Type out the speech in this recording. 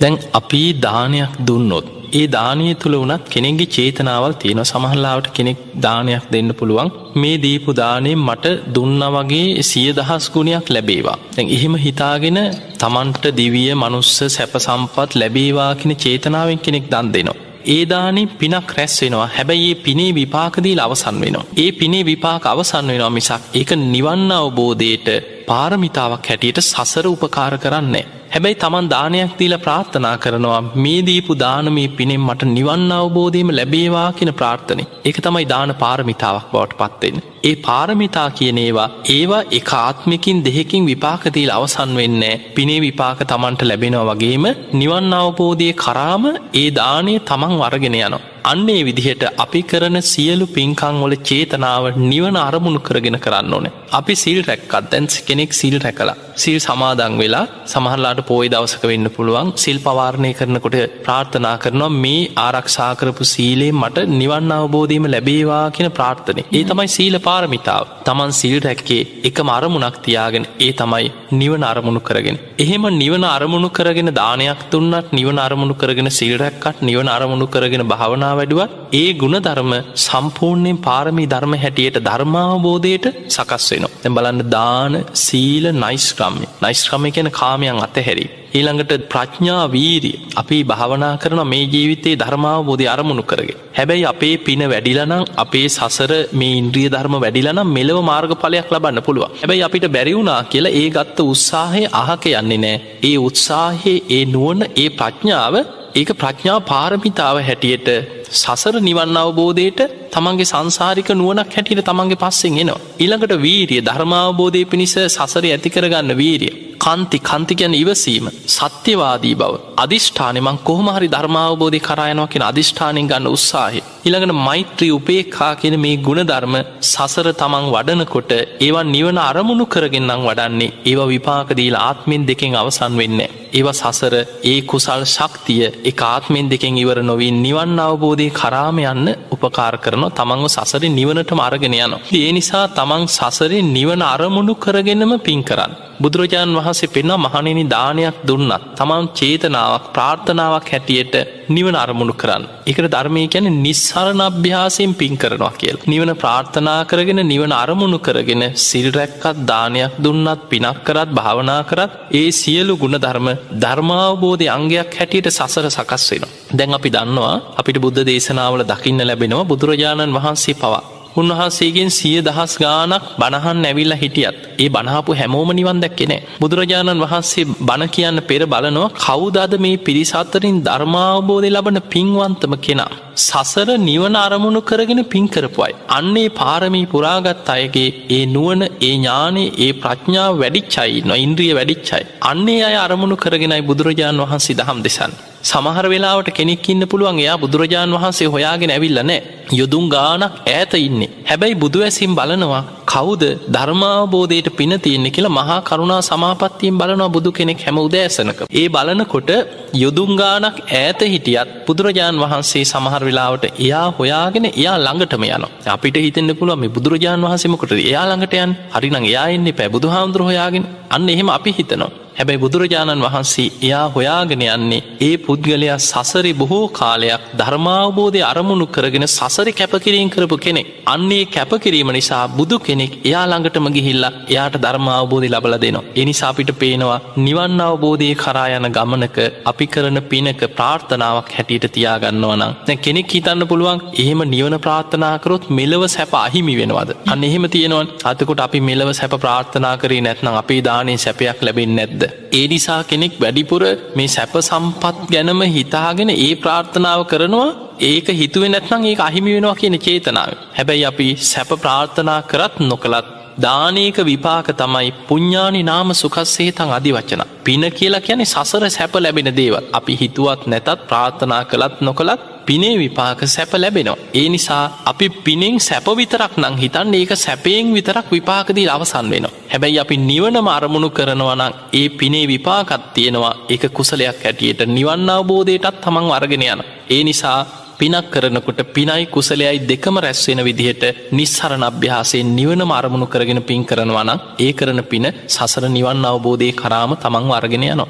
දැන් අපි දානයක් දුන්නොත් ඒ දානය තුළ වනත් කෙනෙගේ චේතනාවල් තියෙන සමහල්ලාවට කෙනෙක් දානයක් දෙන්න පුළුවන් මේ දීපු දානය මට දුන්න වගේ සිය දහස් ගුණයක් ලැබේවා. තැන් එහෙම හිතාගෙන තමන්ට දිවිය මනුස්ස සැප සම්පත් ලැබේවා කියෙන චේතනාවෙන් කෙනෙක් දන් දෙනවා. ඒ දානේ පිනක් රැස් වෙනවා හැබැයි ඒ පිනේ විපාකදීල අවසන් වෙනවා. ඒ පිනේ විපාක අවසන් වෙනවා මිසක් ඒක නිවන්න අවබෝධයට පාරමිතාවක් හැටියට සසර උපකාර කරන්නේ. හැබැයි තමන් දානයක් දීල ප්‍රාර්ථනා කරනවා මේ දීපු දානමේ පිනෙන් මට නිවන්න අවබෝධයම ලැබේවා කියෙන ප්‍රාර්ථනය එක තමයි දාන පාරමිතාවක් බවට පත්වෙන්. ඒ පාරමිතා කියනේවා ඒවා එක ආත්මකින් දෙහෙකින් විපාකදීල අවසන් වෙන්න පිනේ විපාක තමන්ට ලැබෙනවා වගේම නිවන් අවබෝධය කරාම ඒ දානය තමන් වරගෙන යනවා. අන්නේ විදිහට අපි කරන සියලු පින්කංවල චේතනාව නිවන අරමුණු කරගෙන කරන්න ඕන. අපි සිල් රැක්කත් දැන් කෙනෙක් සිල් රැකලා සිල් සමාදං වෙලා සමහරලාට පෝයි දවසක වෙන්න පුළුවන් සිල් පවාරණය කරනකොට ප්‍රාර්ථනා කරනවා මේ ආරක්ෂාකරපු සීලේ මට නිවන් අවබෝධීම ලැබේවා කියෙන ප්‍රාර්ථනය ඒ තමයි සීල පාරමිතාව තමන් සිල් රැක්කේ එක අරමුණක් තියාගෙන ඒ තමයි නිවන අරමුණු කරගෙන. එහෙම නිවන අරමුණු කරගෙන දානයක් තුන්නත් නිවන අරමුණු කරගෙන සිල්රැක්කත් නිවන අරමුණු කරගෙන භාවනා වැඩුවත් ඒ ගුණ ධර්ම සම්පූර්ණයෙන් පාරමී ධර්ම හැටියට ධර්මාවබෝධයට සකස් වෙනවා. තැ බලන්න දාන සීල නයිස්ක්‍රම්ය නයිස්ක්‍රමය කියන කාමයන් අතහැරි. ඊළඟට ප්‍රඥා වීරිය අපි භාවනා කරන මේ ජීවිතයේ ධර්මාවබෝධය අරමුණු කරගේ. හැබැයි අපේ පින වැඩිලනම් අපේ සසර මේ ඉන්ද්‍රිය ධර්ම වැඩිලනම් මෙලව මාර්ගඵලයක් ලබන්න පුළුව. හැබැයි අපිට බැරිවුණා කියලා ඒ ගත්ත උත්සාහය අහක යන්නේ නෑ. ඒ උත්සාහයේ ඒ නුවන ඒ ප්‍රඥාව ඒක ප්‍රඥා පාරමිතාව හැටියට සසර නිවන්න අවබෝධයට තමන්ගේ සංසාරික නුවනක් හැටියට තමන්ගේ පස්සෙන් එනවා. ඊළඟට වීරිය ධර්මාවබෝධය පිණිස සසර ඇතිකරගන්න වීරිය. කන්ති කන්තිකයන ඉවසීම සත්‍යවාදී බව අධිෂ්ඨානමං කොහමහරි ධර්මාවබෝධය කරයනවා කියෙන අධිෂ්ඨානයෙන් ගන්න උත්සාහය. ඉළඟට මෛත්‍රී උපේක්කා කියෙන මේ ගුණධර්ම සසර තමන් වඩනකොට ඒවා නිවන අරමුණු කරගෙන්න්නම් වඩන්නේ ඒවා විපාකදීල ආත්මෙන් දෙකෙන් අවසන් වෙන්න. ඒව සසර ඒ කුසල් ශක්තිය එක ආත්මෙන් දෙකෙන් ඉවර නොවී නිවන් අවබෝධය කරාම යන්න උපකාර කරන තමන්ව සසරි නිවනට අරගෙන යනවා. ඒ නිසා තමන් සසරි නිවන අරමුණු කරගෙනම පින් කරන්න. බුදුරජාණන් වහන්සේ පෙන්වා මහණෙනි දානයක් දුන්නත් තමන් චේතනාවක් ප්‍රාර්ථනාවක් හැටියට නිවන අරමුණු කරන්න. එකට ධර්මය ගැන නිස්සරණ අභ්‍යාසයෙන් පින් කරනවා කියල්. නිවන ප්‍රාර්ථනා කරගෙන නිවන අරමුණු කරගෙන සිල්රැක්කත් දානයක් දුන්නත් පිනක් කරත් භාවනා කරත් ඒ සියලු ගුණ ධර්ම ධර්මාවබෝධය අංගයක් හැටියට සසර සකස් වෙන. දැන් අපි දන්නවා අපිට බුද්ධ දේශනාවල දකින්න ලැබෙනවා බුදුරජාණන් වහන්සේ පවා. උන්වහන්සේගෙන් සිය දහස් ගානක් බණහන් ඇවිල්ල හිටියත් ඒ බණහපු හැමෝම නිවන් දැක්කෙනෑ. බුදුරජාණන් වහන්සේ බණ කියන්න පෙර බලනවා කවුදාද මේ පිරිසාත්තරින් ධර්මාවබෝධය ලබන පින්වන්තම කෙනා. සසර නිවන අරමුණු කරගෙන පින්කරපුයි. අන්නේ පාරමී පුරාගත් අයගේ ඒ නුවන ඒ ඥානේ ඒ ප්‍රඥාව වැඩිච්චයි නො ඉන්ද්‍රිය වැඩිච්චයි. අන්නේ අය අරමුණු කරගෙනයි බුදුරජාණන් වහන්සේ දහම් දෙසන්. සමහර වෙලාවට කෙනෙක් ඉන්න පුළුවන් එයා බුදුරජාණන් වහන්සේ හොයාගෙන ඇවිල්ල නෑ යොදුන් ගානක් ඇත ඉන්නේ හැබැයි බුදු ඇසිම් බලනවා කවුද ධර්මාවබෝධයට පින තියෙන්නේ කියලා මහා කරුණා සමාපත්තියෙන් බලනවා බුදු කෙනෙක් හැම උදෑසනක ඒ බලනකොට යොදුන් ගානක් ඈත හිටියත් බුදුරජාණන් වහන්සේ සමහර වෙලාවට එයා හොයාගෙන එයා ළඟටම යන අපිට හිතන්න පුළුව මේ බුදුරජාණන් වහන්සේමකොට එයා ළඟට යන් හරිනං එයා එන්නේ පැ බුදු හාමුදුර හොයාගෙන. අන්න එහෙම අපි හිතනවා. හැබැයි බුදුරජාණන් වහන්සේ එයා හොයාගෙන යන්නේ ඒ පුද්ගලයා සසරි බොහෝ කාලයක් ධර්මාවබෝධය අරමුණු කරගෙන සසරි කැපකිරීම් කරපු කෙනෙක් අන්නේ කැපකිරීම නිසා බුදු කෙනෙක් එයා ළඟටම ගිහිල්ලා එයාට ධර්මාවබෝධි ලබල දෙනවා. එනිසා අපිට පේනවා නිවන් අවබෝධය කරායන ගමනක අපි කරන පිනක ප්‍රාර්ථනාවක් හැටියට තියාගන්නවනම් දැ කෙනෙක් හිතන්න පුළුවන් එහෙම නිවන ප්‍රාර්ථනාකරොත් මෙලව සැප අහිමි වෙනවද අන්න එහෙම තියෙනවන් අතකොට අපි මෙලව සැප ප්‍රාර්ථනා කරේ නැත්නම් අපේ දානේ සැපයක් ලැබෙන් නැද්ද. ඒ නිසා කෙනෙක් වැඩිපුර මේ සැප සම්පත් ගැනම හිතාගෙන ඒ ප්‍රාර්ථනාව කරනවා ඒක හිතුව නැත්නම් ඒ අහිමි වෙනවා කියන චේතනාව. හැබැයි අපි සැප ප්‍රාර්ථනා කරත් නොකළත් දානයක විපාක තමයි පුඤ්ඥානි නාම සුකස්සේ තං අධි වචන. පින කියලා කියන සසර සැප ලැබෙන දේවල් අපි හිතුවත් නැතත් ප්‍රාර්ථනා කළත් නොකළත් පිනේ විපාක සැප ලැබෙනවා. ඒ නිසා අපි පිනෙන් සැප විතරක් නං හිතන් ඒක සැපයෙන් විතරක් විපාකදී අවසන් වෙනවා. හැබැයි අපි නිවනම අරමුණු කරනවනම් ඒ පිනේ විපාකත් තියෙනවා ඒක කුසලයක් හැටියට නිවන්න අවබෝධයටත් තමන් අරගෙන යන. ඒ නිසා පිනක් කරනකොට පිනයි කුසලයයි දෙකම රැස්වෙන විදිහට නිස්සරණ අභ්‍යාසයෙන් නිවන අරමුණු කරගෙන පින් කරනවනම් ඒ කරන පින සසර නිවන් අවබෝධය කරාම තමන් අරගෙන යනවා.